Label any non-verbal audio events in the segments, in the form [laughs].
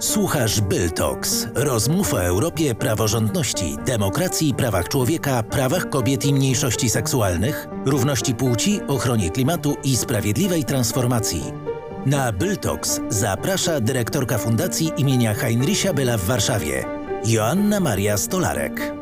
Słuchasz Byltox. Rozmów o Europie, praworządności, demokracji, prawach człowieka, prawach kobiet i mniejszości seksualnych, równości płci, ochronie klimatu i sprawiedliwej transformacji. Na Byltox zaprasza dyrektorka Fundacji imienia Heinricha Byla w Warszawie, Joanna Maria Stolarek.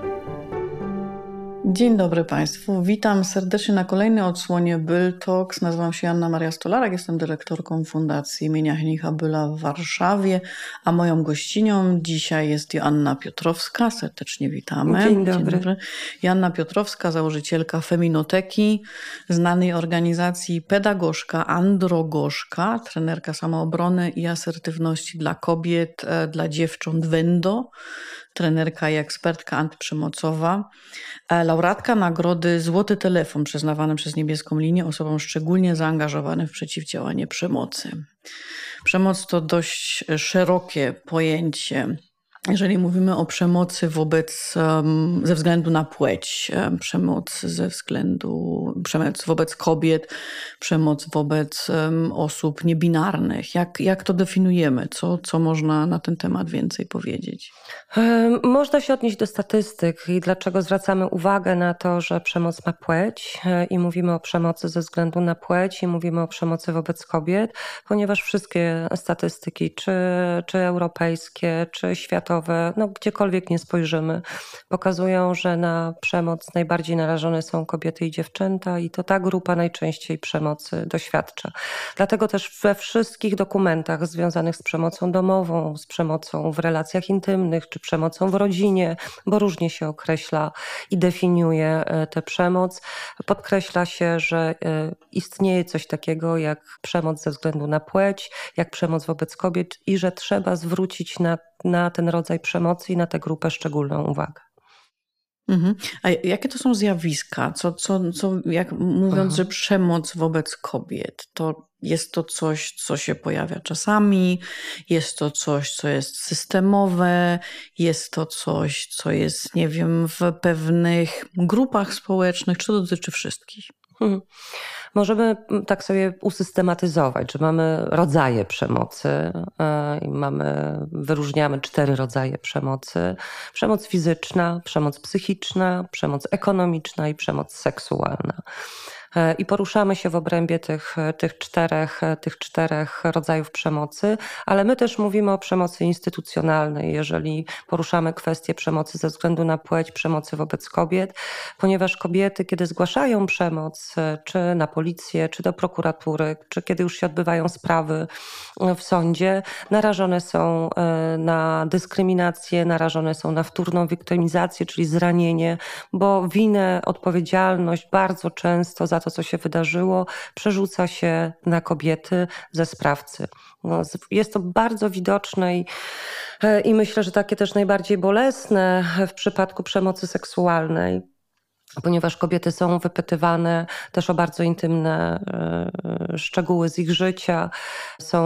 Dzień dobry Państwu. Witam serdecznie na kolejnej odsłonie Byl Talks. Nazywam się Anna Maria Stolarek, jestem dyrektorką Fundacji imienia Henicha Byla w Warszawie, a moją gościnią dzisiaj jest Joanna Piotrowska. Serdecznie witamy. Dzień dobry. Dzień dobry. Joanna Piotrowska, założycielka Feminoteki, znanej organizacji pedagogzka, androgoszka, trenerka samoobrony i asertywności dla kobiet, e, dla dziewcząt Wendo trenerka i ekspertka antyprzemocowa, e, laureatka nagrody Złoty Telefon przyznawany przez Niebieską Linię osobom szczególnie zaangażowanym w przeciwdziałanie przemocy. Przemoc to dość szerokie pojęcie jeżeli mówimy o przemocy wobec, ze względu na płeć, przemoc ze względu, przemoc wobec kobiet, przemoc wobec osób niebinarnych, jak, jak to definiujemy? Co, co można na ten temat więcej powiedzieć? Można się odnieść do statystyk i dlaczego zwracamy uwagę na to, że przemoc ma płeć e, i mówimy o przemocy ze względu na płeć i mówimy o przemocy wobec kobiet, ponieważ wszystkie statystyki, czy, czy europejskie, czy światowe, no gdziekolwiek nie spojrzymy, pokazują, że na przemoc najbardziej narażone są kobiety i dziewczęta i to ta grupa najczęściej przemocy doświadcza. Dlatego też we wszystkich dokumentach związanych z przemocą domową, z przemocą w relacjach intymnych czy przemocą w rodzinie, bo różnie się określa i definiuje e, tę przemoc, podkreśla się, że e, istnieje coś takiego jak przemoc ze względu na płeć, jak przemoc wobec kobiet i że trzeba zwrócić na na ten rodzaj przemocy i na tę grupę szczególną uwagę. Mhm. A jakie to są zjawiska? Co, co, co, jak mówiąc, Aha. że przemoc wobec kobiet, to jest to coś, co się pojawia czasami, jest to coś, co jest systemowe, jest to coś, co jest, nie wiem, w pewnych grupach społecznych, czy to dotyczy wszystkich? Hmm. Możemy mm, tak sobie usystematyzować, że mamy rodzaje przemocy e, mamy, wyróżniamy cztery rodzaje przemocy. Przemoc fizyczna, przemoc psychiczna, przemoc ekonomiczna i przemoc seksualna. E, i poruszamy się w obrębie tych, tych, czterech, tych czterech rodzajów przemocy, ale my też mówimy o przemocy instytucjonalnej, jeżeli poruszamy kwestię przemocy ze względu na płeć, przemocy wobec kobiet, ponieważ kobiety, kiedy zgłaszają przemoc, e, czy na policję, czy do prokuratury, czy kiedy już się odbywają sprawy w sądzie, narażone są e, na dyskryminację, narażone są na wtórną wiktymizację, czyli zranienie, bo winę, odpowiedzialność bardzo często za to, co się wydarzyło, przerzuca się na kobiety ze sprawcy. No, jest to bardzo widoczne i, e, i myślę, że takie też najbardziej bolesne w przypadku przemocy seksualnej ponieważ kobiety są wypytywane też o bardzo intymne e, szczegóły z ich życia, są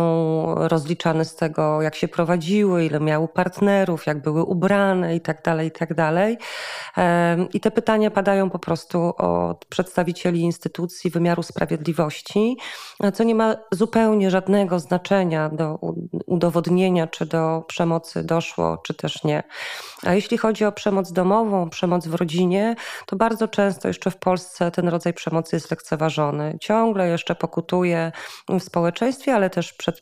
rozliczane z tego, jak się prowadziły, ile miały partnerów, jak były ubrane itd. Tak itd. Tak I te pytania padają po prostu od przedstawicieli instytucji wymiaru sprawiedliwości, co nie ma zupełnie żadnego znaczenia do udowodnienia, czy do przemocy doszło, czy też nie. A jeśli chodzi o przemoc domową, przemoc w rodzinie, to bardzo bardzo często jeszcze w Polsce ten rodzaj przemocy jest lekceważony. Ciągle jeszcze pokutuje w społeczeństwie, ale też przed,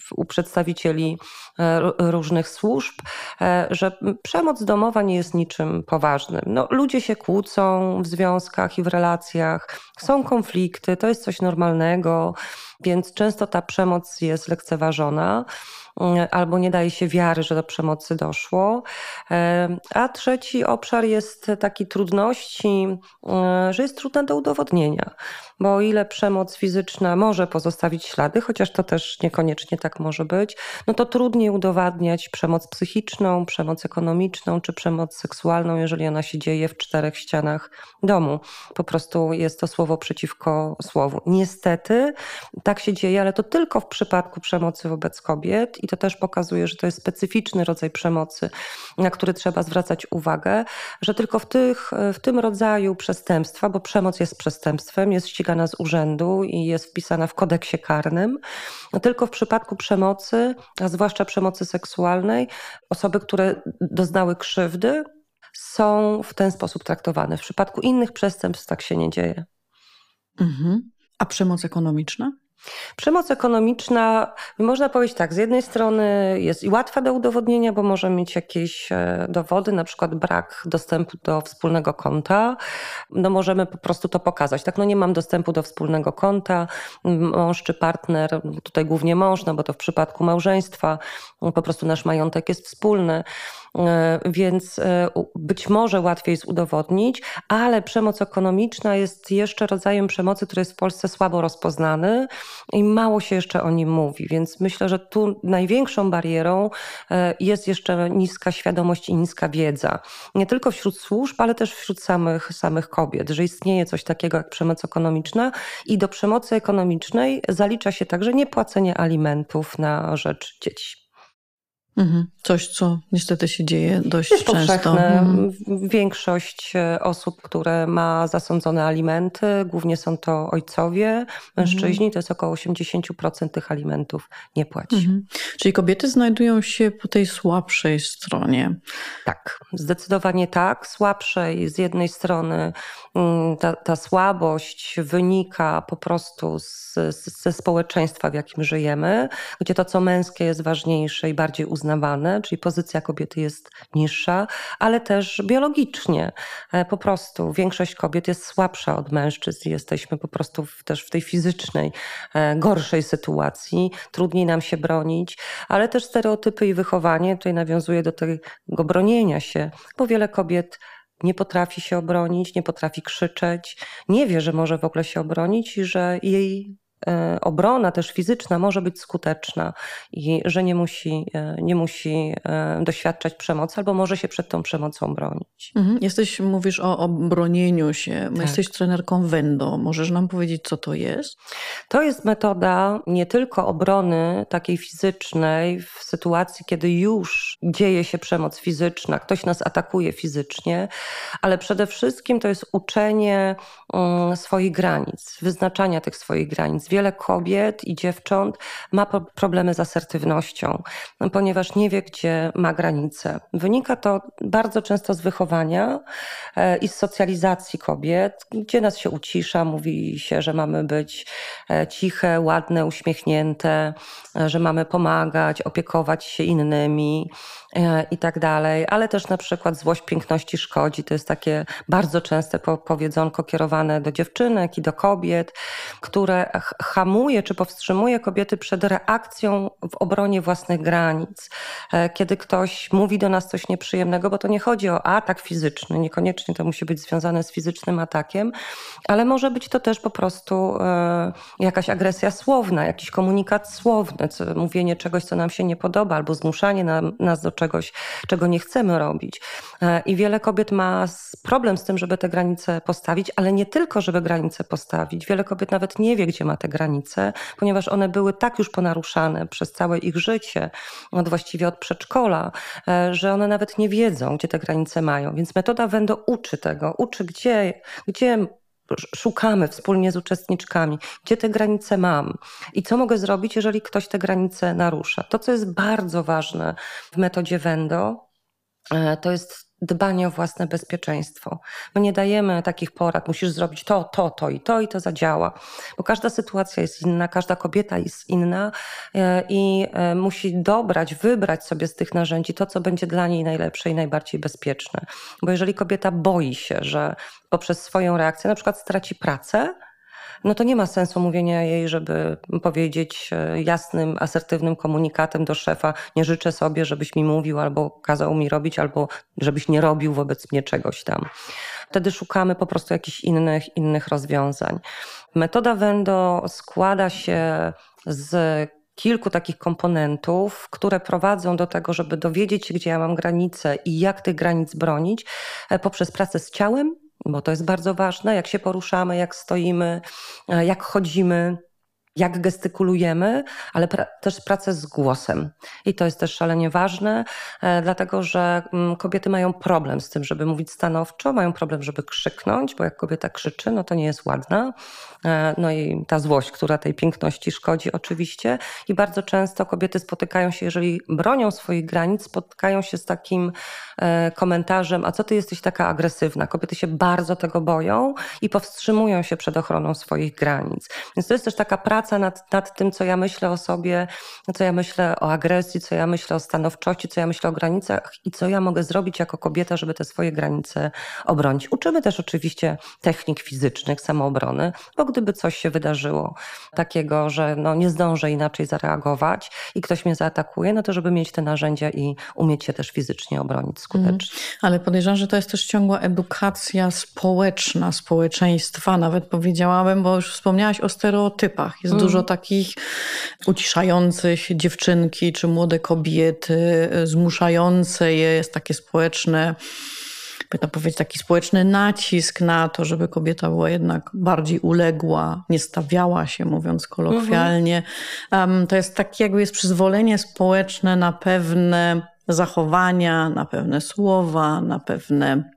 w, u przedstawicieli e, różnych służb, e, że przemoc domowa nie jest niczym poważnym. No, ludzie się kłócą w związkach i w relacjach, są konflikty, to jest coś normalnego, więc często ta przemoc jest lekceważona. Mm, albo nie daje się wiary, że do przemocy doszło. A trzeci obszar jest taki trudności, mm, że jest trudna do udowodnienia bo o ile przemoc fizyczna może pozostawić ślady, chociaż to też niekoniecznie tak może być, no to trudniej udowadniać przemoc psychiczną, przemoc ekonomiczną czy przemoc seksualną, jeżeli ona się dzieje w czterech ścianach domu. Po prostu jest to słowo przeciwko słowu. Niestety tak się dzieje, ale to tylko w przypadku przemocy wobec kobiet i to też pokazuje, że to jest specyficzny rodzaj przemocy, na który trzeba zwracać uwagę, że tylko w, tych, w tym rodzaju przestępstwa, bo przemoc jest przestępstwem, jest ścigana z urzędu i jest wpisana w kodeksie karnym, tylko w przypadku przemocy, a zwłaszcza przemocy seksualnej, osoby, które doznały krzywdy, są w ten sposób traktowane. W przypadku innych przestępstw tak się nie dzieje. Mhm. A przemoc ekonomiczna? Przemoc ekonomiczna, można powiedzieć tak, z jednej strony jest i łatwa do udowodnienia, bo może mieć jakieś e, dowody, na przykład brak dostępu do wspólnego konta. No możemy po prostu to pokazać. Tak, no nie mam dostępu do wspólnego konta, mąż czy partner, tutaj głównie mąż, no bo to w przypadku małżeństwa, po prostu nasz majątek jest wspólny. E, więc e, być może łatwiej jest udowodnić, ale przemoc ekonomiczna jest jeszcze rodzajem przemocy, który jest w Polsce słabo rozpoznany i mało się jeszcze o nim mówi. Więc myślę, że tu największą barierą e, jest jeszcze niska świadomość i niska wiedza. Nie tylko wśród służb, ale też wśród samych, samych kobiet, że istnieje coś takiego jak przemoc ekonomiczna i do przemocy ekonomicznej zalicza się także niepłacenie alimentów na rzecz dzieci. Mhm. Coś, co niestety się dzieje dość jest często. Powszechne. Mhm. Większość e, osób, które ma zasądzone alimenty, głównie są to ojcowie, mężczyźni, to jest około 80% tych alimentów nie płaci. Mhm. Czyli kobiety znajdują się po tej słabszej stronie. Tak, zdecydowanie tak. Słabszej z jednej strony mm, ta, ta słabość wynika po prostu z, z, ze społeczeństwa, w jakim żyjemy, gdzie to, co męskie jest ważniejsze i bardziej uznawane, czyli pozycja kobiety jest niższa, ale też biologicznie. E, po prostu większość kobiet jest słabsza od mężczyzn jesteśmy po prostu w, też w tej fizycznej, e, gorszej sytuacji. Trudniej nam się bronić, ale też stereotypy i wychowanie tutaj nawiązuje do tego bronienia się, bo wiele kobiet nie potrafi się obronić, nie potrafi krzyczeć, nie wie, że może w ogóle się obronić i że jej obrona też fizyczna może być skuteczna i że nie musi, e, nie musi e, doświadczać przemocy albo może się przed tą przemocą bronić. Mhm. Jesteś, mówisz o obronieniu się. Tak. Jesteś trenerką Wendo. Możesz nam powiedzieć, co to jest? To jest metoda nie tylko obrony takiej fizycznej w sytuacji, kiedy już dzieje się przemoc fizyczna, ktoś nas atakuje fizycznie, ale przede wszystkim to jest uczenie swoich granic, wyznaczania tych swoich granic wiele kobiet i dziewcząt ma problemy z asertywnością, ponieważ nie wie, gdzie ma granice. Wynika to bardzo często z wychowania e, i z socjalizacji kobiet, gdzie nas się ucisza, mówi się, że mamy być e, ciche, ładne, uśmiechnięte, e, że mamy pomagać, opiekować się innymi i tak dalej, ale też na przykład złość piękności szkodzi. To jest takie bardzo częste powiedzonko kierowane do dziewczynek i do kobiet, które hamuje czy powstrzymuje kobiety przed reakcją w obronie własnych granic. E, kiedy ktoś mówi do nas coś nieprzyjemnego, bo to nie chodzi o atak fizyczny, niekoniecznie to musi być związane z fizycznym atakiem, ale może być to też po prostu e, jakaś agresja słowna, jakiś komunikat słowny, mówienie czegoś, co nam się nie podoba, albo zmuszanie nas do czegoś, czego nie chcemy robić. E, I wiele kobiet ma problem z tym, żeby te granice postawić, ale nie tylko, żeby granice postawić. Wiele kobiet nawet nie wie, gdzie ma te granice, ponieważ one były tak już ponaruszane przez całe ich życie, od właściwie od przedszkola, e, że one nawet nie wiedzą, gdzie te granice mają. Więc metoda Wendo uczy tego, uczy gdzie, gdzie szukamy wspólnie z uczestniczkami, gdzie te granice mam i co mogę zrobić, jeżeli ktoś te granice narusza. To, co jest bardzo ważne w metodzie Wendo, e, to jest dbanie o własne bezpieczeństwo. My nie dajemy takich porad, musisz zrobić to, to, to i to i to zadziała, bo każda sytuacja jest inna, każda kobieta jest inna e, i e, musi dobrać, wybrać sobie z tych narzędzi to, co będzie dla niej najlepsze i najbardziej bezpieczne. Bo jeżeli kobieta boi się, że poprzez swoją reakcję na przykład straci pracę, no to nie ma sensu mówienia jej, żeby powiedzieć e, jasnym, asertywnym komunikatem do szefa: Nie życzę sobie, żebyś mi mówił, albo kazał mi robić, albo żebyś nie robił wobec mnie czegoś tam. Wtedy szukamy po prostu jakichś innych, innych rozwiązań. Metoda Wendo składa się z kilku takich komponentów, które prowadzą do tego, żeby dowiedzieć się, gdzie ja mam granice i jak tych granic bronić, e, poprzez pracę z ciałem, bo to jest bardzo ważne, jak się poruszamy, jak stoimy, e, jak chodzimy. Jak gestykulujemy, ale pra też pracę z głosem. I to jest też szalenie ważne, e, dlatego że mm, kobiety mają problem z tym, żeby mówić stanowczo, mają problem, żeby krzyknąć, bo jak kobieta krzyczy, no to nie jest ładna. E, no i ta złość, która tej piękności szkodzi oczywiście. I bardzo często kobiety spotykają się, jeżeli bronią swoich granic, spotkają się z takim e, komentarzem, a co ty jesteś taka agresywna? Kobiety się bardzo tego boją i powstrzymują się przed ochroną swoich granic. Więc to jest też taka praca nad, nad tym, co ja myślę o sobie, co ja myślę o agresji, co ja myślę o stanowczości, co ja myślę o granicach i co ja mogę zrobić jako kobieta, żeby te swoje granice obronić. Uczymy też oczywiście technik fizycznych, samoobrony, bo gdyby coś się wydarzyło takiego, że no nie zdążę inaczej zareagować i ktoś mnie zaatakuje, no to żeby mieć te narzędzia i umieć się też fizycznie obronić skutecznie. Mm. Ale podejrzewam, że to jest też ciągła edukacja społeczna, społeczeństwa, nawet powiedziałabym, bo już wspomniałaś o stereotypach. Jest mm. dużo takich uciszających dziewczynki czy młode kobiety, zmuszające je, jest takie społeczne można powiedzieć, taki społeczny nacisk na to, żeby kobieta była jednak bardziej uległa, nie stawiała się, mówiąc kolokwialnie. Um, to jest takie jakby jest przyzwolenie społeczne na pewne zachowania, na pewne słowa, na pewne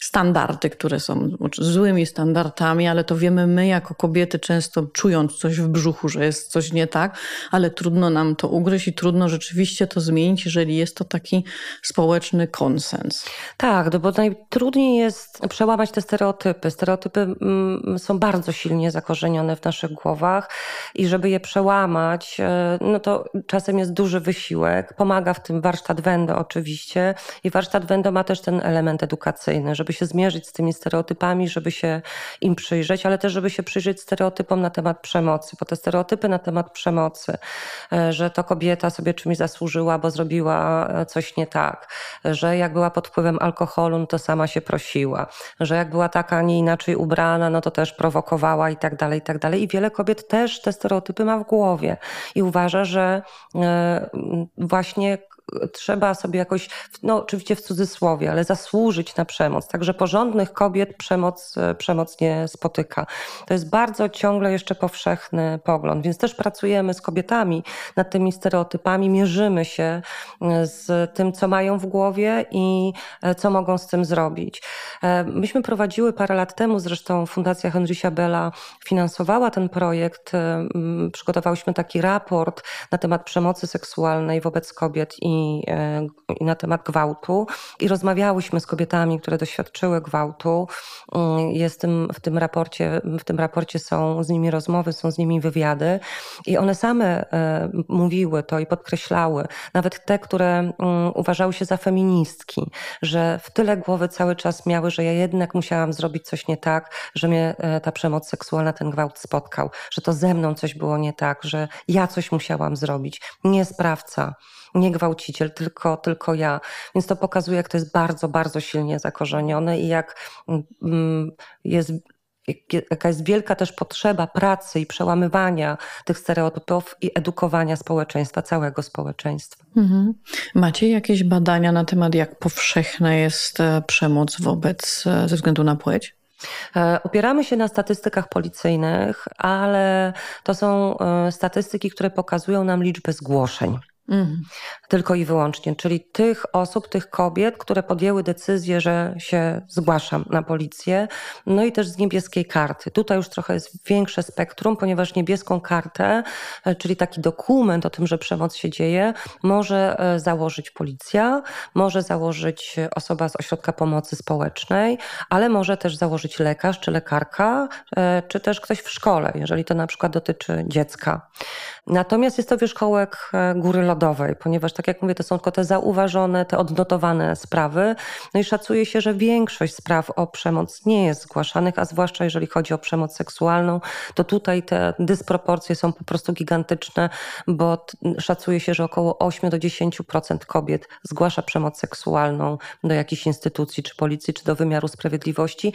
standardy, które są złymi standardami, ale to wiemy my jako kobiety często czując coś w brzuchu, że jest coś nie tak, ale trudno nam to ugryźć i trudno rzeczywiście to zmienić, jeżeli jest to taki społeczny konsens. Tak, no bo najtrudniej jest przełamać te stereotypy. Stereotypy mm, są bardzo silnie zakorzenione w naszych głowach i żeby je przełamać, e, no to czasem jest duży wysiłek. Pomaga w tym warsztat Wendo oczywiście i warsztat Wendo ma też ten element edukacyjny, żeby się zmierzyć z tymi stereotypami, żeby się im przyjrzeć, ale też żeby się przyjrzeć stereotypom na temat przemocy, bo te stereotypy na temat przemocy, e, że to kobieta sobie czymś zasłużyła, bo zrobiła e, coś nie tak, że jak była pod wpływem alkoholu, no to sama się prosiła, że jak była taka, nie inaczej ubrana, no to też prowokowała i tak dalej, i tak dalej. I wiele kobiet też te stereotypy ma w głowie i uważa, że e, właśnie trzeba sobie jakoś, no oczywiście w cudzysłowie, ale zasłużyć na przemoc. Także porządnych kobiet przemoc, e, przemoc nie spotyka. To jest bardzo ciągle jeszcze powszechny pogląd, więc też pracujemy z kobietami nad tymi stereotypami, mierzymy się e, z tym, co mają w głowie i e, co mogą z tym zrobić. Myśmy prowadziły parę lat temu, zresztą Fundacja Henrysia Bella finansowała ten projekt. Przygotowałyśmy taki raport na temat przemocy seksualnej wobec kobiet i E, i, na temat gwałtu. I rozmawiałyśmy z kobietami, które doświadczyły gwałtu. Mm, Jestem w tym raporcie, w tym raporcie są z nimi rozmowy, są z nimi wywiady. I one same e, mówiły to i podkreślały, nawet te, które mm, uważały się za feministki, że w tyle głowy cały czas miały, że ja jednak musiałam zrobić coś nie tak, że mnie e, ta przemoc seksualna, ten gwałt spotkał, że to ze mną coś było nie tak, że ja coś musiałam zrobić, nie sprawca nie gwałciciel, tylko, tylko ja. Więc to pokazuje, jak to jest bardzo, bardzo silnie zakorzenione i jak mm, jest jaka jest wielka też potrzeba pracy i przełamywania tych stereotypów i edukowania społeczeństwa, całego społeczeństwa. Mhm. Macie jakieś badania na temat, jak powszechna jest e, przemoc wobec, e, ze względu na płeć? E, opieramy się na statystykach policyjnych, ale to są statystyki, które pokazują nam liczbę zgłoszeń. Mhm. Tylko i wyłącznie, czyli tych osób, tych kobiet, które podjęły decyzję, że się zgłaszam na policję, no i też z niebieskiej karty. Tutaj już trochę jest większe spektrum, ponieważ niebieską kartę, e, czyli taki dokument o tym, że przemoc się dzieje, może e, założyć policja, może założyć osoba z ośrodka pomocy społecznej, ale może też założyć lekarz czy lekarka, e, czy też ktoś w szkole, jeżeli to na przykład dotyczy dziecka. Natomiast jest to wierzchołek góry ponieważ tak jak mówię, to są tylko te zauważone, te odnotowane sprawy. No i szacuje się, że większość spraw o przemoc nie jest zgłaszanych, a zwłaszcza jeżeli chodzi o przemoc seksualną, to tutaj te dysproporcje są po prostu gigantyczne, bo szacuje się, że około 8 do 10% kobiet zgłasza przemoc seksualną do jakichś instytucji, czy policji, czy do wymiaru sprawiedliwości,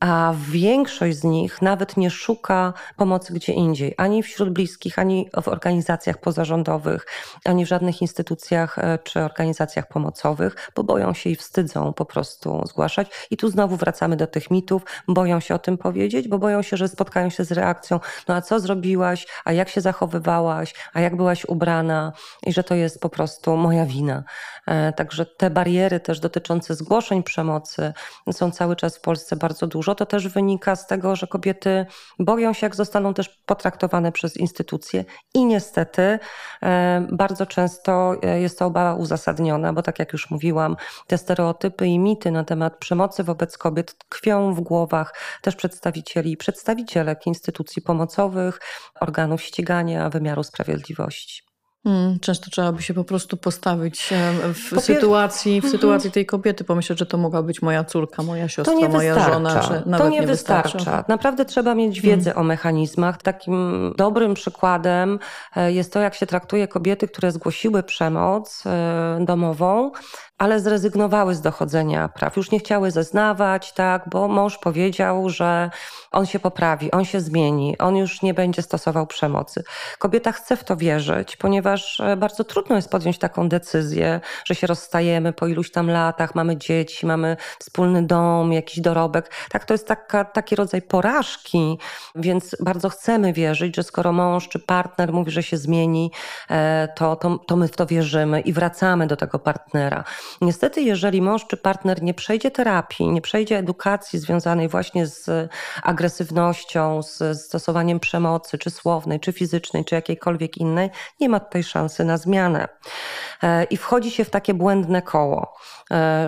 a większość z nich nawet nie szuka pomocy gdzie indziej, ani wśród bliskich, ani w organizacjach pozarządowych, ani w żadnych instytucjach e, czy organizacjach pomocowych, bo boją się i wstydzą po prostu zgłaszać. I tu znowu wracamy do tych mitów, boją się o tym powiedzieć, bo boją się, że spotkają się z reakcją, no a co zrobiłaś, a jak się zachowywałaś, a jak byłaś ubrana i że to jest po prostu moja wina. E, także te bariery też dotyczące zgłoszeń przemocy są cały czas w Polsce bardzo dużo. To też wynika z tego, że kobiety boją się, jak zostaną też potraktowane przez instytucje i niestety e, bardzo często e, jest to obawa uzasadniona, bo tak jak już mówiłam, te stereotypy i mity na temat przemocy wobec kobiet tkwią w głowach też przedstawicieli i przedstawicielek instytucji pomocowych, organów ścigania, wymiaru sprawiedliwości. Hmm, często trzeba by się po prostu postawić w sytuacji, w mhm. sytuacji tej kobiety, pomyśleć, że to mogła być moja córka, moja siostra, moja wystarcza. żona, czy nawet to nie, nie wystarcza. wystarcza. Naprawdę trzeba mieć hmm. wiedzę hmm. o mechanizmach. Takim dobrym przykładem e, jest to, jak się traktuje kobiety, które zgłosiły przemoc e, domową, ale zrezygnowały z dochodzenia praw. Już nie chciały zeznawać, tak, bo mąż powiedział, że on się poprawi, on się zmieni, on już nie będzie stosował przemocy. Kobieta chce w to wierzyć, ponieważ e, bardzo trudno jest podjąć taką decyzję, że się rozstajemy po iluś tam latach, mamy dzieci, mamy wspólny dom, jakiś dorobek. Tak, to jest taka, taki rodzaj porażki, więc bardzo chcemy wierzyć, że skoro mąż czy partner mówi, że się zmieni, e, to, to, to my w to wierzymy i wracamy do tego partnera. Niestety, jeżeli mąż czy partner nie przejdzie terapii, nie przejdzie edukacji związanej właśnie z agresywnością, z stosowaniem przemocy, czy słownej, czy fizycznej, czy jakiejkolwiek innej, nie ma tutaj szansy na zmianę. E, I wchodzi się w takie błędne koło,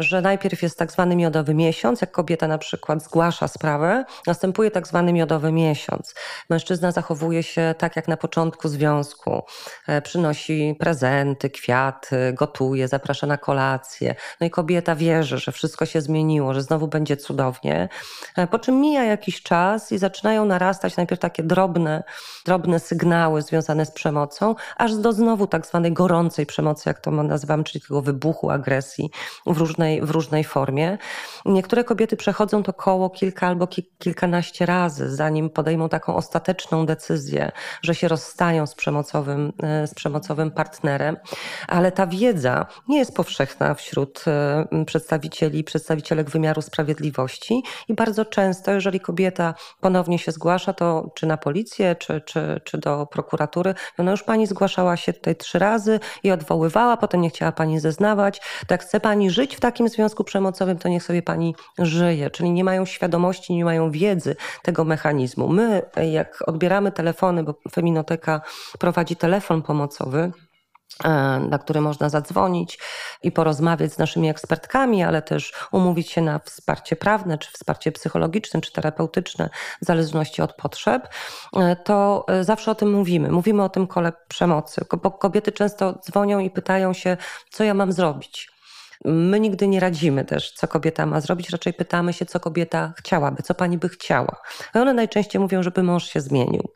że najpierw jest tak zwany miodowy miesiąc, jak kobieta na przykład zgłasza sprawę, następuje tak zwany miodowy miesiąc. Mężczyzna zachowuje się tak jak na początku związku, e, przynosi prezenty, kwiaty, gotuje, zaprasza na kolację, no i kobieta wierzy, że wszystko się zmieniło, że znowu będzie cudownie. E, po czym mija jakiś czas i zaczynają narastać najpierw takie drobne, drobne sygnały związane z przemocą, aż do znowu tak zwanej gorącej przemocy, jak to nazywamy, czyli tego wybuchu agresji w różnej, w różnej formie. Niektóre kobiety przechodzą to koło kilka albo kilkanaście razy, zanim podejmą taką ostateczną decyzję, że się rozstają z przemocowym, e, z przemocowym partnerem, ale ta wiedza nie jest powszechna wśród e, przedstawicieli i przedstawicielek wymiaru sprawiedliwości. I bardzo często, jeżeli kobieta ponownie się zgłasza, to czy na policję, czy, czy, czy do prokuratury, no już pani zgłaszała się tutaj trzy razy i odwoływała, potem nie chciała pani zeznawać. To jak chce pani żyć w takim związku przemocowym, to niech sobie pani żyje. Czyli nie mają świadomości, nie mają wiedzy tego mechanizmu. My, jak odbieramy telefony, bo Feminoteka prowadzi telefon pomocowy, E, na który można zadzwonić i porozmawiać z naszymi ekspertkami, ale też umówić się na wsparcie prawne, czy wsparcie psychologiczne, czy terapeutyczne, w zależności od potrzeb, e, to e, zawsze o tym mówimy. Mówimy o tym kole przemocy, bo kobiety często dzwonią i pytają się, co ja mam zrobić My nigdy nie radzimy też, co kobieta ma zrobić, raczej pytamy się, co kobieta chciałaby, co pani by chciała. I one najczęściej mówią, żeby mąż się zmienił.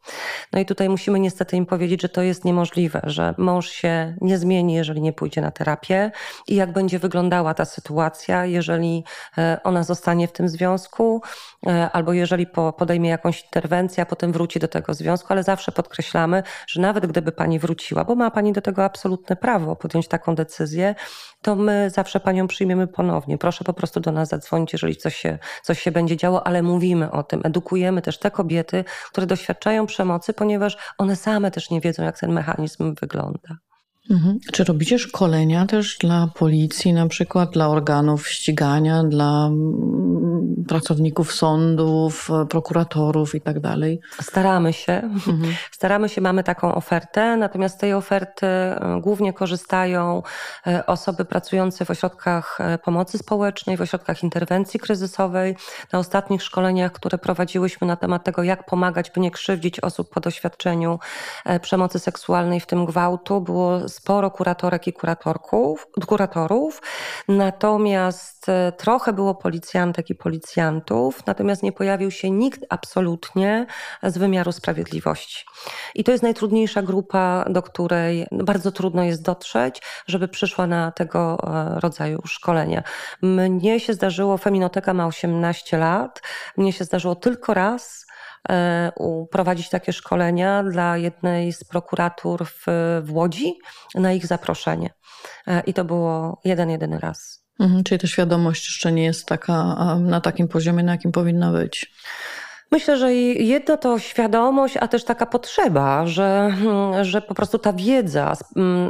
No i tutaj musimy niestety im powiedzieć, że to jest niemożliwe, że mąż się nie zmieni, jeżeli nie pójdzie na terapię i jak będzie wyglądała ta sytuacja, jeżeli e, ona zostanie w tym związku, e, albo jeżeli podejmie jakąś interwencję, a potem wróci do tego związku, ale zawsze podkreślamy, że nawet gdyby pani wróciła, bo ma pani do tego absolutne prawo podjąć taką decyzję, to my zawsze panią przyjmiemy ponownie. Proszę po prostu do nas zadzwonić, jeżeli coś się, coś się będzie działo, ale mówimy o tym. Edukujemy też te kobiety, które doświadczają przemocy, ponieważ one same też nie wiedzą, jak ten mechanizm wygląda. Mhm. Czy robicie szkolenia też dla policji, na przykład dla organów ścigania, dla mm, pracowników sądów, prokuratorów i tak dalej? Staramy się. Mhm. [laughs] Staramy się, mamy taką ofertę, natomiast z tej oferty e, głównie korzystają e, osoby pracujące w ośrodkach e, pomocy społecznej, w ośrodkach interwencji kryzysowej. Na ostatnich szkoleniach, które prowadziłyśmy na temat tego, jak pomagać, by nie krzywdzić osób po doświadczeniu przemocy seksualnej, w tym gwałtu, było sporo kuratorek i kuratorków, kuratorów, natomiast e, trochę było policjantek i policjantów natomiast nie pojawił się nikt absolutnie z wymiaru sprawiedliwości. I to jest najtrudniejsza grupa, do której bardzo trudno jest dotrzeć, żeby przyszła na tego e, rodzaju szkolenia. Mnie się zdarzyło, Feminoteka ma 18 lat, mnie się zdarzyło tylko raz prowadzić takie szkolenia dla jednej z prokuratur w, w Łodzi na ich zaproszenie. E, I to było jeden, jedyny raz. Mhm, czyli ta świadomość jeszcze nie jest taka na takim poziomie, na jakim powinna być. Myślę, że jedno to świadomość, a też taka potrzeba, że, hmm, że po prostu ta wiedza,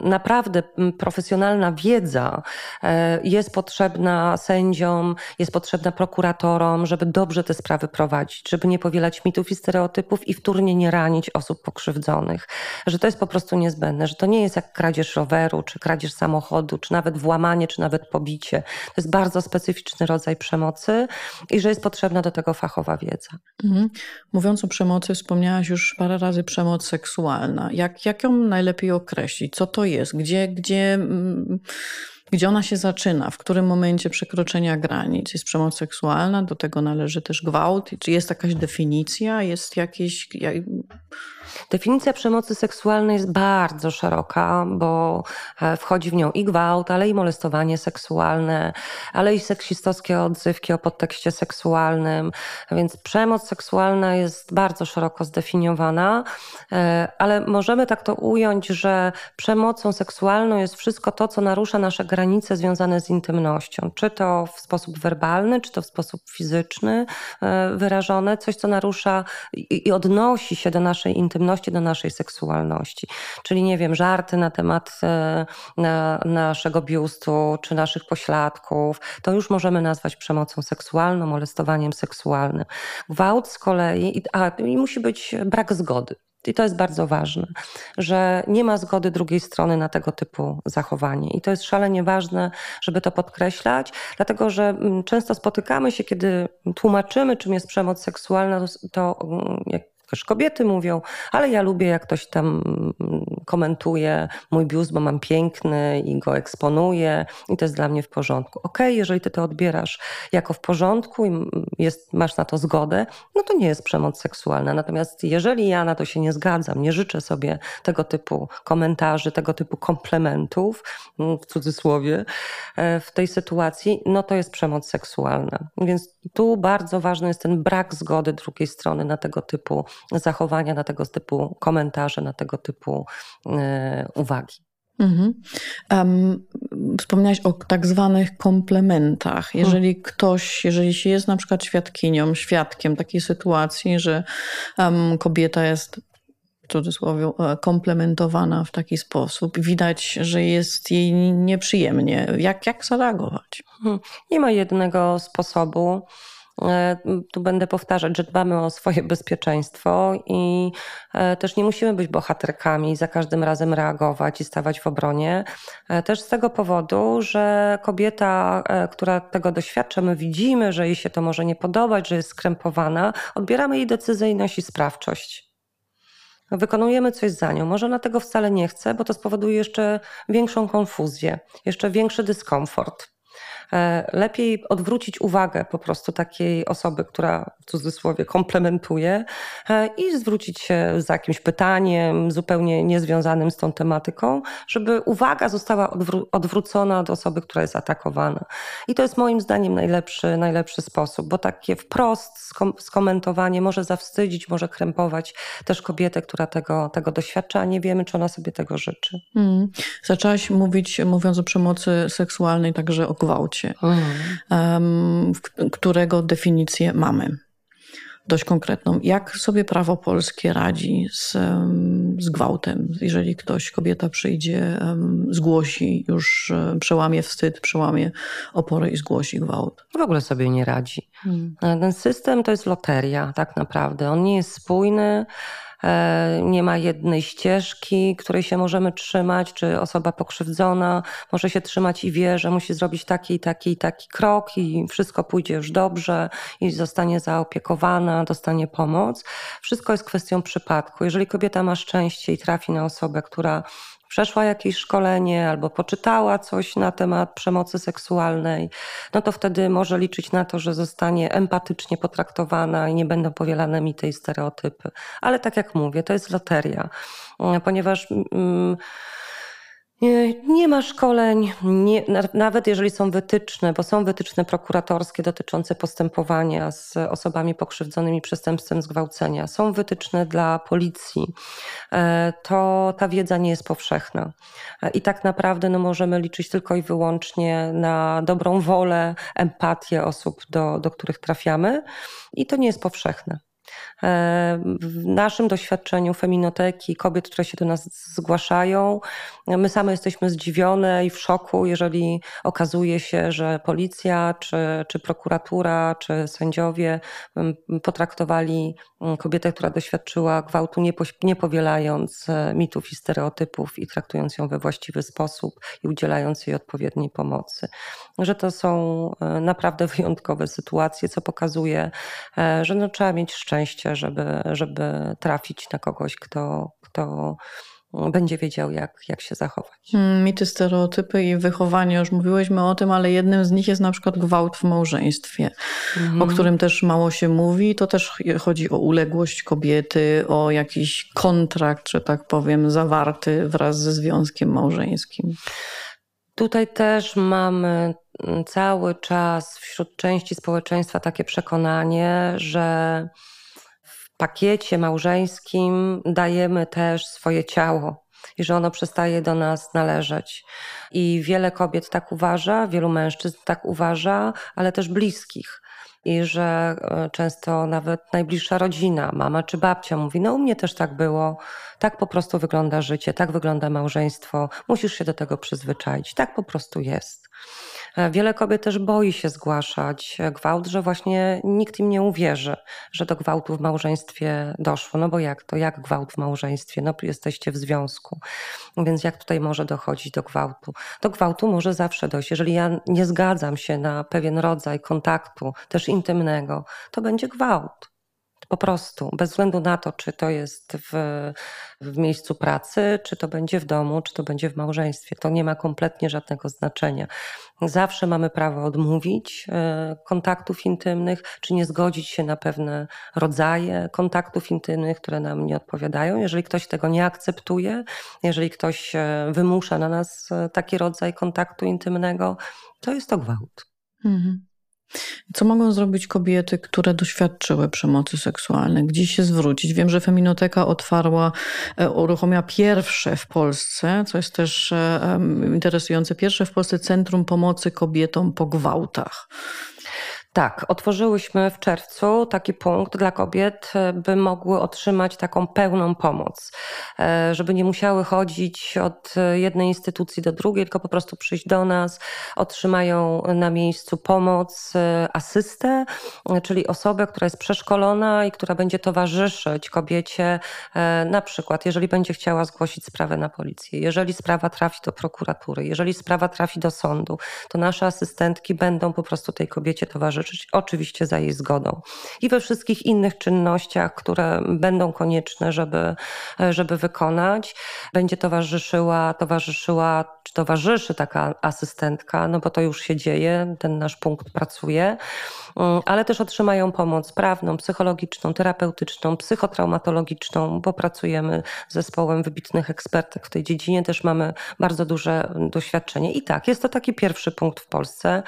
naprawdę profesjonalna wiedza e, jest potrzebna sędziom, jest potrzebna prokuratorom, żeby dobrze te sprawy prowadzić, żeby nie powielać mitów i stereotypów i wtórnie nie ranić osób pokrzywdzonych. Że to jest po prostu niezbędne, że to nie jest jak kradzież roweru, czy kradzież samochodu, czy nawet włamanie, czy nawet pobicie. To jest bardzo specyficzny rodzaj przemocy i że jest potrzebna do tego fachowa wiedza. Mhm. Mówiąc o przemocy, wspomniałaś już parę razy przemoc seksualna. Jak, jak ją najlepiej określić? Co to jest? Gdzie, gdzie, mm, gdzie ona się zaczyna? W którym momencie przekroczenia granic jest przemoc seksualna? Do tego należy też gwałt? Czy jest jakaś definicja? Jest jakieś. Jak... Definicja przemocy seksualnej jest bardzo szeroka, bo e, wchodzi w nią i gwałt, ale i molestowanie seksualne, ale i seksistowskie odzywki o podtekście seksualnym. Więc przemoc seksualna jest bardzo szeroko zdefiniowana, e, ale możemy tak to ująć, że przemocą seksualną jest wszystko to, co narusza nasze granice związane z intymnością. Czy to w sposób werbalny, czy to w sposób fizyczny e, wyrażone, coś, co narusza i odnosi się do naszej intymności intymności, do naszej seksualności. Czyli nie wiem, żarty na temat e, na, naszego biustu czy naszych pośladków, to już możemy nazwać przemocą seksualną, molestowaniem seksualnym. Gwałt z kolei, a i musi być brak zgody. I to jest bardzo ważne, że nie ma zgody drugiej strony na tego typu zachowanie. I to jest szalenie ważne, żeby to podkreślać, dlatego że mm, często spotykamy się, kiedy tłumaczymy, czym jest przemoc seksualna, to mm, jak też kobiety mówią, ale ja lubię, jak ktoś tam komentuje mój biust, bo mam piękny i go eksponuję i to jest dla mnie w porządku. Okay, jeżeli ty to odbierasz jako w porządku i jest, masz na to zgodę, no to nie jest przemoc seksualna. Natomiast jeżeli ja na to się nie zgadzam, nie życzę sobie tego typu komentarzy, tego typu komplementów, w cudzysłowie, e, w tej sytuacji, no to jest przemoc seksualna. Więc tu bardzo ważny jest ten brak zgody drugiej strony na tego typu zachowania, na tego typu komentarze, na tego typu e, uwagi. Mhm. Um, wspomniałaś o tak zwanych komplementach. Jeżeli hmm. ktoś, jeżeli się jest na przykład świadkinią, świadkiem takiej sytuacji, że um, kobieta jest w cudzysłowie e, komplementowana w taki sposób, widać, że jest jej nieprzyjemnie. Jak, jak zareagować? Hmm. Nie ma jednego sposobu. E, tu będę powtarzać, że dbamy o swoje bezpieczeństwo i e, też nie musimy być bohaterkami i za każdym razem reagować i stawać w obronie. E, też z tego powodu, że kobieta, która tego doświadcza, my widzimy, że jej się to może nie podobać, że jest skrępowana, odbieramy jej decyzyjność i sprawczość. Wykonujemy coś za nią. Może ona tego wcale nie chce, bo to spowoduje jeszcze większą konfuzję, jeszcze większy dyskomfort. E, lepiej odwrócić uwagę po prostu takiej osoby, która w cudzysłowie komplementuje e, i zwrócić się z jakimś pytaniem zupełnie niezwiązanym z tą tematyką, żeby uwaga została odwró odwrócona od osoby, która jest atakowana. I to jest moim zdaniem najlepszy, najlepszy sposób, bo takie wprost skom skomentowanie może zawstydzić, może krępować też kobietę, która tego, tego doświadcza, a nie wiemy, czy ona sobie tego życzy. Hmm. Zaczęłaś mówić, mówiąc o przemocy seksualnej, także o gwałcie mhm. którego definicję mamy. Dość konkretną. Jak sobie prawo polskie radzi z, z gwałtem? Jeżeli ktoś, kobieta przyjdzie, zgłosi, już przełamie wstyd, przełamie opory i zgłosi gwałt. W ogóle sobie nie radzi. Hmm. Ten system to jest loteria, tak naprawdę. On nie jest spójny. E, nie ma jednej ścieżki, której się możemy trzymać, czy osoba pokrzywdzona może się trzymać i wie, że musi zrobić taki taki taki krok i wszystko pójdzie już dobrze i zostanie zaopiekowana, dostanie pomoc. Wszystko jest kwestią przypadku. Jeżeli kobieta ma szczęście i trafi na osobę, która przeszła jakieś szkolenie albo poczytała coś na temat przemocy seksualnej, no to wtedy może liczyć na to, że zostanie empatycznie potraktowana i nie będą powielane mity i stereotypy. Ale tak jak mówię, to jest loteria, ponieważ. Mm, nie, ma szkoleń, nie, nawet jeżeli są wytyczne, bo są wytyczne prokuratorskie dotyczące postępowania z osobami pokrzywdzonymi przestępstwem zgwałcenia, są wytyczne dla policji, e, to ta wiedza nie jest powszechna. E, I tak naprawdę no, możemy liczyć tylko i wyłącznie na dobrą wolę, empatię osób, do, do których trafiamy, i to nie jest powszechne. E, w naszym doświadczeniu feminoteki, kobiet, które się do nas zgłaszają, my same jesteśmy zdziwione i w szoku, jeżeli okazuje się, że policja, czy, czy prokuratura, czy sędziowie potraktowali kobietę, która doświadczyła gwałtu, nie, nie powielając e, mitów i stereotypów i traktując ją we właściwy sposób i udzielając jej odpowiedniej pomocy. Że to są e, naprawdę wyjątkowe sytuacje, co pokazuje, że no, trzeba mieć szczęście żeby, żeby trafić na kogoś, kto, kto będzie wiedział, jak, jak się zachować. Hmm, mity, stereotypy i wychowanie, już mówiłyśmy o tym, ale jednym z nich jest na przykład gwałt w małżeństwie, mhm. o którym też mało się mówi. To też chodzi o uległość kobiety, o jakiś kontrakt, że tak powiem, zawarty wraz ze związkiem małżeńskim. Tutaj też mamy cały czas wśród części społeczeństwa takie przekonanie, że pakiecie małżeńskim dajemy też swoje ciało i że ono przestaje do nas należeć. I wiele kobiet tak uważa, wielu mężczyzn tak uważa, ale też bliskich. I że e, często nawet najbliższa rodzina, mama czy babcia mówi: No, u mnie też tak było, tak po prostu wygląda życie, tak wygląda małżeństwo, musisz się do tego przyzwyczaić, tak po prostu jest. E, wiele kobiet też boi się zgłaszać gwałt, że właśnie nikt im nie uwierzy, że do gwałtu w małżeństwie doszło. No bo jak to? Jak gwałt w małżeństwie? No jesteście w związku. Więc jak tutaj może dochodzić do gwałtu? Do gwałtu może zawsze dojść. Jeżeli ja nie zgadzam się na pewien rodzaj kontaktu, też intymnego, to będzie gwałt. Po prostu, bez względu na to, czy to jest w, w miejscu pracy, czy to będzie w domu, czy to będzie w małżeństwie. To nie ma kompletnie żadnego znaczenia. Zawsze mamy prawo odmówić e, kontaktów intymnych, czy nie zgodzić się na pewne rodzaje kontaktów intymnych, które nam nie odpowiadają. Jeżeli ktoś tego nie akceptuje, jeżeli ktoś e, wymusza na nas e, taki rodzaj kontaktu intymnego, to jest to gwałt. Mhm. Co mogą zrobić kobiety, które doświadczyły przemocy seksualnej? Gdzie się zwrócić? Wiem, że Feminoteka otwarła, e, uruchomiła pierwsze w Polsce, co jest też e, interesujące, pierwsze w Polsce Centrum Pomocy Kobietom po Gwałtach. Tak, otworzyłyśmy w czerwcu taki punkt dla kobiet, e, by mogły otrzymać taką pełną pomoc, e, żeby nie musiały chodzić od jednej instytucji do drugiej, tylko po prostu przyjść do nas, otrzymają na miejscu pomoc, e, asystę, czyli osobę, która jest przeszkolona i która będzie towarzyszyć kobiecie, na przykład jeżeli będzie chciała zgłosić sprawę na policję, jeżeli sprawa trafi do prokuratury, jeżeli sprawa trafi do sądu, to nasze asystentki będą po prostu tej kobiecie towarzyszyć oczywiście za jej zgodą. I we wszystkich innych czynnościach, które będą konieczne, żeby, żeby wykonać, będzie towarzyszyła, towarzyszyła, czy towarzyszy taka asystentka, no bo to już się dzieje, ten nasz punkt pracuje, mm, ale też otrzymają pomoc prawną, psychologiczną, terapeutyczną, psychotraumatologiczną, bo pracujemy z zespołem wybitnych ekspertek w tej dziedzinie, też mamy bardzo duże doświadczenie. I tak, jest to taki pierwszy punkt w Polsce.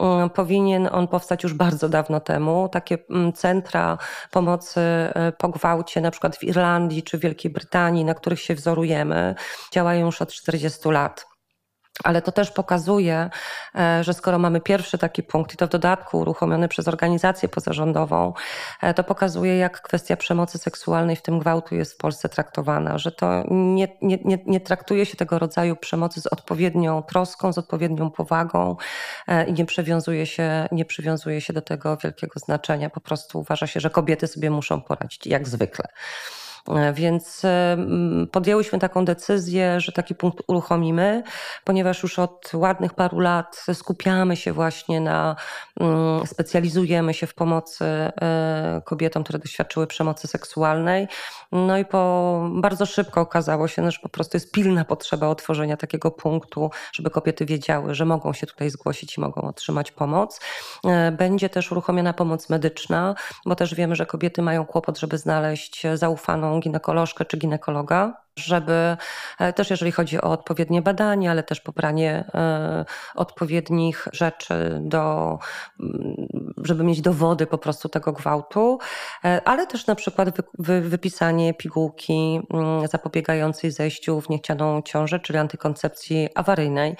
Mm, powinien on powstać już bardzo dawno temu. Takie mm, centra pomocy e, po gwałcie, na przykład w Irlandii czy Wielkiej Brytanii, na których się wzorujemy, działają już od 40 lat. Ale to też pokazuje, e, że skoro mamy pierwszy taki punkt i to w dodatku uruchomiony przez organizację pozarządową, e, to pokazuje, jak kwestia przemocy seksualnej, w tym gwałtu, jest w Polsce traktowana, że to nie, nie, nie, nie traktuje się tego rodzaju przemocy z odpowiednią troską, z odpowiednią powagą e, i nie przywiązuje się, nie przywiązuje się do tego wielkiego znaczenia. Po prostu uważa się, że kobiety sobie muszą poradzić, jak zwykle. Więc podjęłyśmy taką decyzję, że taki punkt uruchomimy, ponieważ już od ładnych paru lat skupiamy się właśnie na, specjalizujemy się w pomocy kobietom, które doświadczyły przemocy seksualnej. No i po, bardzo szybko okazało się, że po prostu jest pilna potrzeba otworzenia takiego punktu, żeby kobiety wiedziały, że mogą się tutaj zgłosić i mogą otrzymać pomoc. E, będzie też uruchomiona pomoc medyczna, bo też wiemy, że kobiety mają kłopot, żeby znaleźć zaufaną ginekolożkę czy ginekologa żeby e, też jeżeli chodzi o odpowiednie badanie, ale też pobranie e, odpowiednich rzeczy do, mm, żeby mieć dowody po prostu tego gwałtu, e, ale też na przykład wypisanie pigułki mm, zapobiegającej zejściu w niechcianą ciążę, czyli antykoncepcji awaryjnej,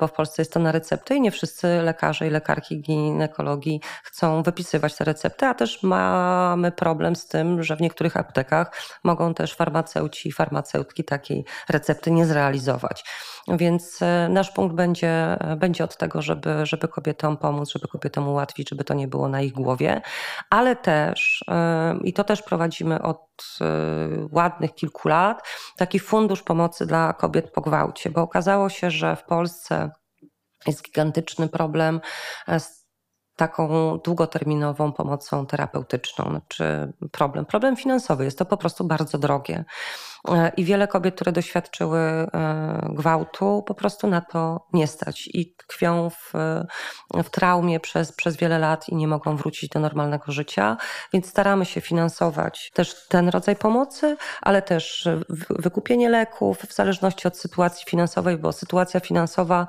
bo w Polsce jest to na receptę i nie wszyscy lekarze i lekarki ginekologii chcą wypisywać te recepty, a też mamy problem z tym, że w niektórych aptekach mogą też farmaceuci i farmaceuci farmaceutki takiej recepty nie zrealizować. Więc e, nasz punkt będzie, e, będzie od tego, żeby, żeby kobietom pomóc, żeby kobietom ułatwić, żeby to nie było na ich głowie, ale też, e, i to też prowadzimy od ładnych kilku lat, taki fundusz pomocy dla kobiet po gwałcie, bo okazało się, że w Polsce jest gigantyczny problem z taką długoterminową pomocą terapeutyczną, znaczy problem, problem finansowy. Jest to po prostu bardzo drogie. E, I wiele kobiet, które doświadczyły e, gwałtu, po prostu na to nie stać i tkwią w, w traumie przez, przez wiele lat i nie mogą wrócić do normalnego życia. Więc staramy się finansować też ten rodzaj pomocy, ale też wykupienie leków w zależności od sytuacji finansowej, bo sytuacja finansowa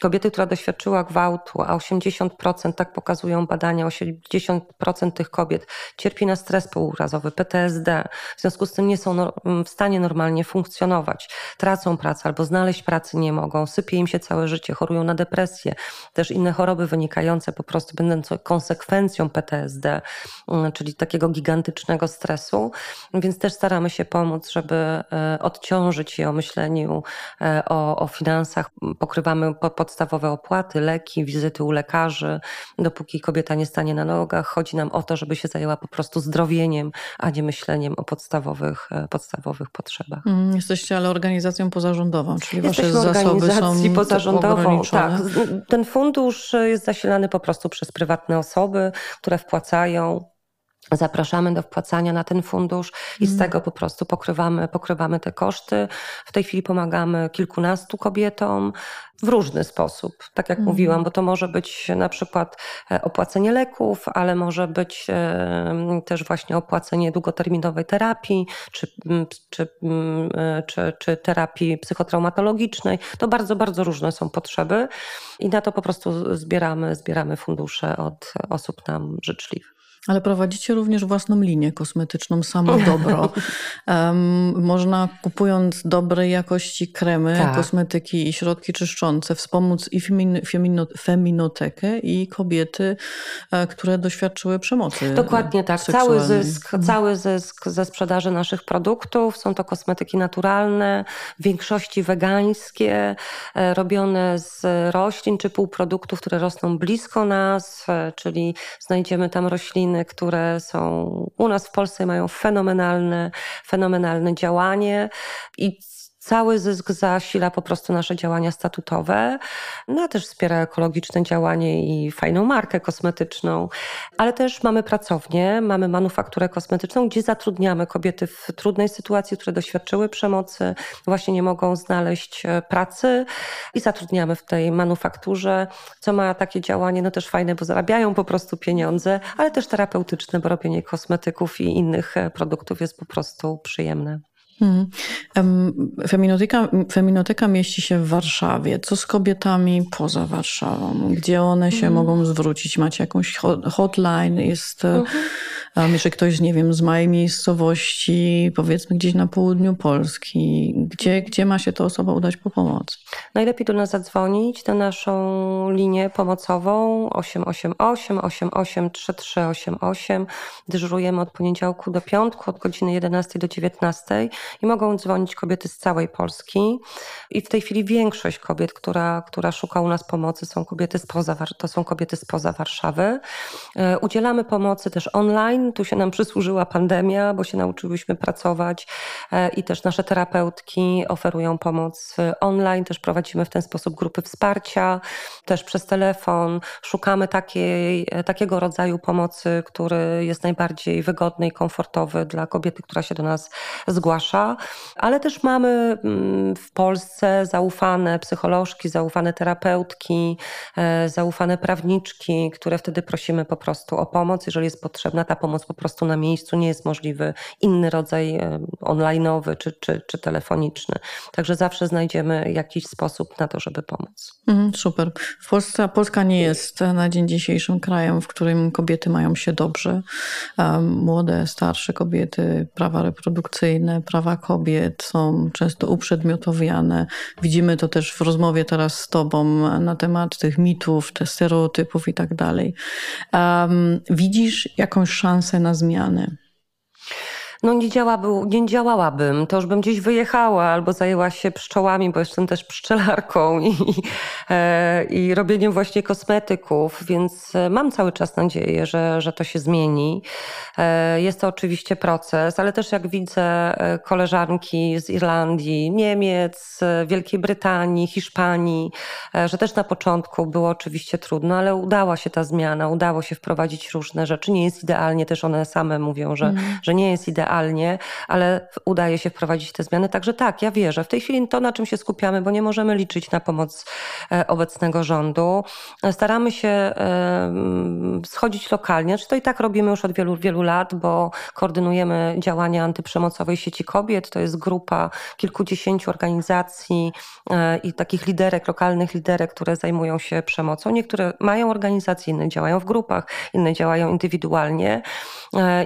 kobiety, która doświadczyła gwałtu, a 80%, tak pokazują badania, 80% tych kobiet cierpi na stres pourazowy, PTSD. W związku z tym nie są w stanie normalnie funkcjonować. Tracą pracę albo znaleźć pracy nie mogą, sypie im się całe życie, chorują na depresję, też inne choroby wynikające po prostu będące konsekwencją PTSD, mm, czyli takiego gigantycznego stresu. Więc też staramy się pomóc, żeby e, odciążyć je o myśleniu e, o, o finansach. Pokrywamy podstawowe opłaty, leki, wizyty u lekarzy. Dopóki kobieta nie stanie na nogach, chodzi nam o to, żeby się zajęła po prostu zdrowieniem, a nie myśleniem o podstawowych, e, podstawowych potrzebach potrzebach. Mm, jesteście ale organizacją pozarządową, czyli Jesteśmy wasze zasoby są pozarządową. Tak. Ten fundusz jest zasilany po prostu przez prywatne osoby, które wpłacają Zapraszamy do wpłacania na ten fundusz i z mhm. tego po prostu pokrywamy, pokrywamy te koszty. W tej chwili pomagamy kilkunastu kobietom w różny sposób, tak jak mm. mówiłam, bo to może być na przykład e, opłacenie leków, ale może być e, też właśnie opłacenie długoterminowej terapii czy, czy, e, czy, czy terapii psychotraumatologicznej. To bardzo, bardzo różne są potrzeby i na to po prostu zbieramy, zbieramy fundusze od osób nam życzliwych. Ale prowadzicie również własną linię kosmetyczną Samo Dobro. [laughs] Um, można kupując dobrej jakości kremy, tak. kosmetyki i środki czyszczące wspomóc i femin, femino, feminotekę i kobiety, e, które doświadczyły przemocy Dokładnie tak. Cały zysk, mhm. cały zysk ze sprzedaży naszych produktów. Są to kosmetyki naturalne, w większości wegańskie, e, robione z roślin czy półproduktów, które rosną blisko nas, e, czyli znajdziemy tam rośliny które są u nas w Polsce mają fenomenalne, fenomenalne działanie. I cały zysk zasila po prostu nasze działania statutowe, no a też wspiera ekologiczne działanie i fajną markę kosmetyczną, ale też mamy pracownię, mamy manufakturę kosmetyczną, gdzie zatrudniamy kobiety w trudnej sytuacji, które doświadczyły przemocy, właśnie nie mogą znaleźć e, pracy i zatrudniamy w tej manufakturze, co ma takie działanie, no też fajne, bo zarabiają po prostu pieniądze, ale też terapeutyczne, bo robienie kosmetyków i innych e, produktów jest po prostu przyjemne. Hmm. Feminoteka, feminoteka mieści się w Warszawie. Co z kobietami poza Warszawą? Gdzie one się hmm. mogą zwrócić? Macie jakąś hotline? Jest, e, mhm. Um, jeżeli ktoś, nie wiem, z mojej miejscowości, powiedzmy gdzieś na południu Polski, gdzie, gdzie ma się ta osoba udać po pomoc? Najlepiej do nas zadzwonić na naszą linię pomocową 888 88 3388. Dyżurujemy od poniedziałku do piątku, od godziny 11 do 19 i mogą dzwonić kobiety z całej Polski. I w tej chwili większość kobiet, która, która szuka u nas pomocy, są kobiety spoza, to są kobiety spoza Warszawy. E, udzielamy pomocy też online Tu się nam przysłużyła pandemia, bo się nauczyłyśmy pracować e, i też nasze terapeutki oferują pomoc online. Też prowadzimy w ten sposób grupy wsparcia, też przez telefon. Szukamy takiej, takiego rodzaju pomocy, który jest najbardziej wygodny i komfortowy dla kobiety, która się do nas zgłasza. Ale też mamy mm, w Polsce zaufane psycholożki, zaufane terapeutki, e, zaufane prawniczki, które wtedy prosimy po prostu o pomoc. Jeżeli jest potrzebna ta pomoc po prostu na miejscu, nie jest możliwy inny rodzaj e, online'owy czy, czy, czy telefoniczny. Także zawsze znajdziemy jakiś sposób na to, żeby pomóc. Mhm, super. W Polsce, Polska nie jest na dzień dzisiejszym krajem, w którym kobiety mają się dobrze. Młode, starsze kobiety, prawa reprodukcyjne, prawa kobiet są często uprzedmiotowiane. Widzimy to też w rozmowie teraz z Tobą na temat tych mitów, tych stereotypów i tak dalej. Widzisz jakąś szansę na zmiany? No nie, działaby, nie działałabym, to już bym gdzieś wyjechała albo zajęła się pszczołami, bo jestem też pszczelarką [laughs] i, e, i robieniem właśnie kosmetyków, więc e, mam cały czas nadzieję, że, że to się zmieni. E, jest to oczywiście proces, ale też jak widzę koleżanki z Irlandii, Niemiec, Wielkiej Brytanii, Hiszpanii, że też na początku było oczywiście trudno, ale udała się ta zmiana, udało się wprowadzić różne rzeczy. Nie jest idealnie, też one same mówią, że, mm. że nie jest idealnie idealnie, ale udaje się wprowadzić te zmiany. Także tak, ja wierzę. W tej chwili to, na czym się skupiamy, bo nie możemy liczyć na pomoc e, obecnego rządu. Staramy się e, schodzić lokalnie, czy to i tak robimy już od wielu, wielu lat, bo koordynujemy działania antyprzemocowej sieci kobiet. To jest grupa kilkudziesięciu organizacji e, i takich liderek, lokalnych liderek, które zajmują się przemocą. Niektóre mają organizacje, inne działają w grupach, inne działają indywidualnie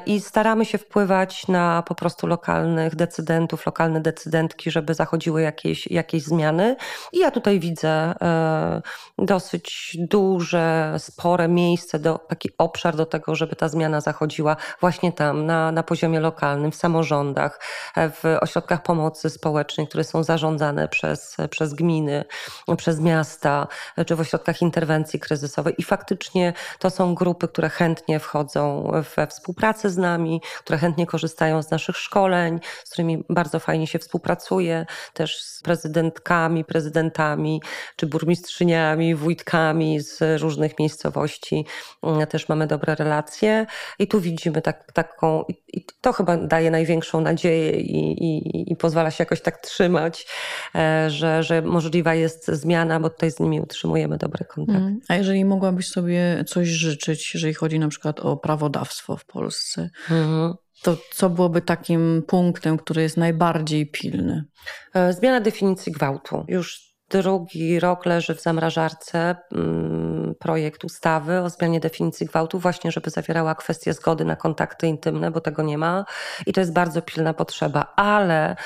i staramy się wpływać na po prostu lokalnych decydentów, lokalne decydentki, żeby zachodziły jakieś, jakieś zmiany. I ja tutaj widzę e, dosyć duże, spore miejsce, do, taki obszar do tego, żeby ta zmiana zachodziła właśnie tam, na, na poziomie lokalnym, w samorządach, w ośrodkach pomocy społecznej, które są zarządzane przez, przez gminy, przez miasta, czy w ośrodkach interwencji kryzysowej. I faktycznie to są grupy, które chętnie wchodzą we współpracę z nami, które chętnie korzystają korzystają z naszych szkoleń, z którymi bardzo fajnie się współpracuje, też z prezydentkami, prezydentami, czy burmistrzyniami, wójtkami z różnych miejscowości. Mm, też mamy dobre relacje i tu widzimy tak, taką, i to chyba daje największą nadzieję i, i, i pozwala się jakoś tak trzymać, e, że, że możliwa jest zmiana, bo tutaj z nimi utrzymujemy dobre kontakty. Mm. A jeżeli mogłabyś sobie coś życzyć, jeżeli chodzi na przykład o prawodawstwo w Polsce, mm to co byłoby takim punktem, który jest najbardziej pilny? E, zmiana definicji gwałtu. Już drugi rok leży w zamrażarce mm, projekt ustawy o zmianie definicji gwałtu, właśnie żeby zawierała kwestię zgody na kontakty intymne, bo tego nie ma i to jest bardzo pilna potrzeba, ale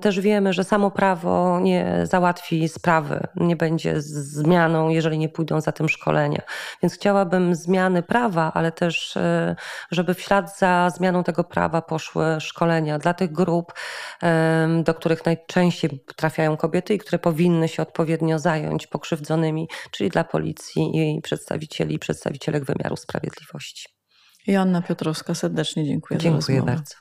też wiemy, że samo prawo nie załatwi sprawy, nie będzie zmianą, jeżeli nie pójdą za tym szkolenia. Więc chciałabym zmiany prawa, ale też, e, żeby w ślad za zmianą tego prawa poszły szkolenia dla tych grup, do których najczęściej trafiają kobiety i które powinny się odpowiednio zająć pokrzywdzonymi, czyli dla policji i przedstawicieli i przedstawicielek wymiaru sprawiedliwości. Joanna Piotrowska, serdecznie dziękuję. Dziękuję bardzo.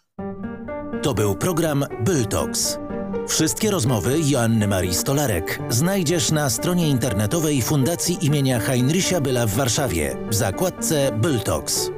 To był program Byltox. Wszystkie rozmowy Joanny Marii Stolarek znajdziesz na stronie internetowej Fundacji imienia Heinricha Byla w Warszawie w zakładce Byltox.